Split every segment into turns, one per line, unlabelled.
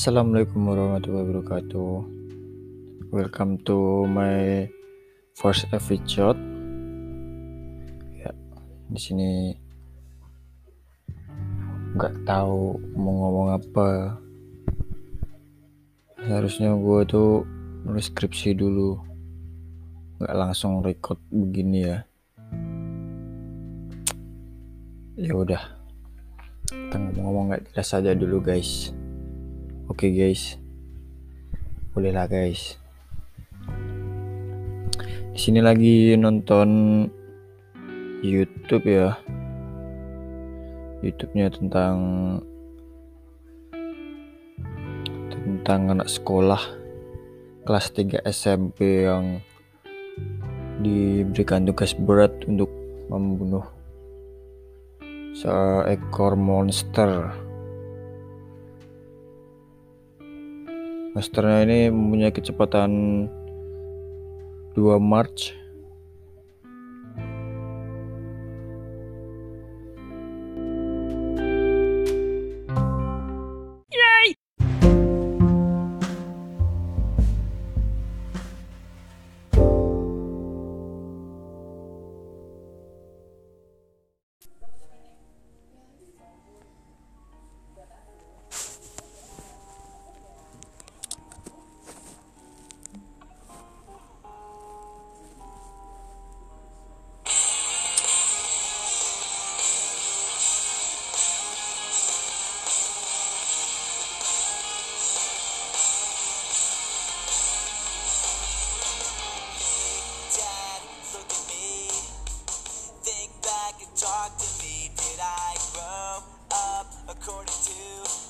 Assalamualaikum warahmatullahi wabarakatuh. Welcome to my first episode. Ya, di sini nggak tahu mau ngomong apa. Seharusnya gue tuh nulis skripsi dulu, nggak langsung record begini ya. Ya udah, kita ngomong-ngomong nggak jelas aja dulu guys. Oke okay, guys, bolehlah guys. Di sini lagi nonton YouTube ya. YouTube-nya tentang tentang anak sekolah kelas 3 SMP yang diberikan tugas berat untuk membunuh seekor monster. Monsternya ini mempunyai kecepatan 2 March
talk to me. Did I grow up according to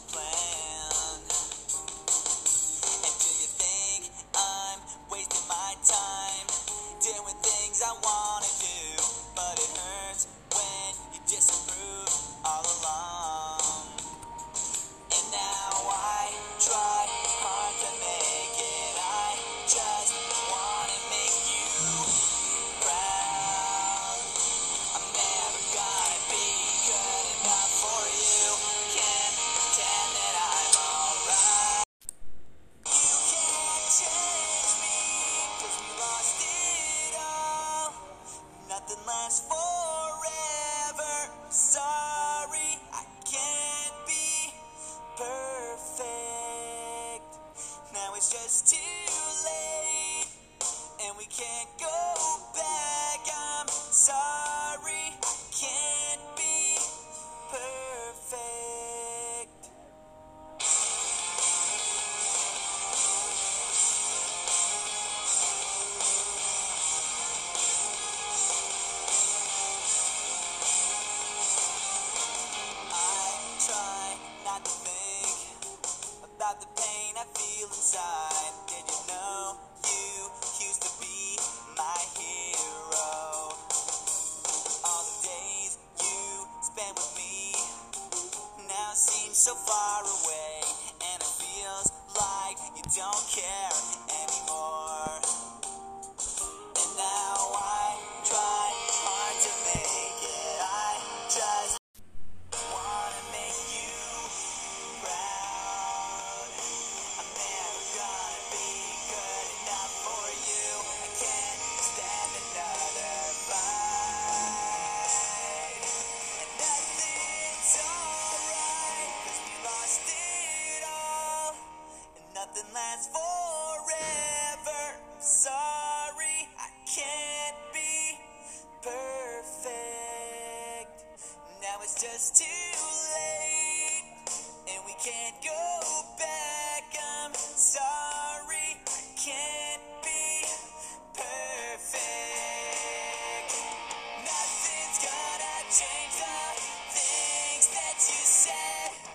try not to think about the pain I feel inside. So far away, and it feels like you don't care it's too late and we can't go back. I'm sorry, I can't be perfect. Nothing's gonna change the things that you said.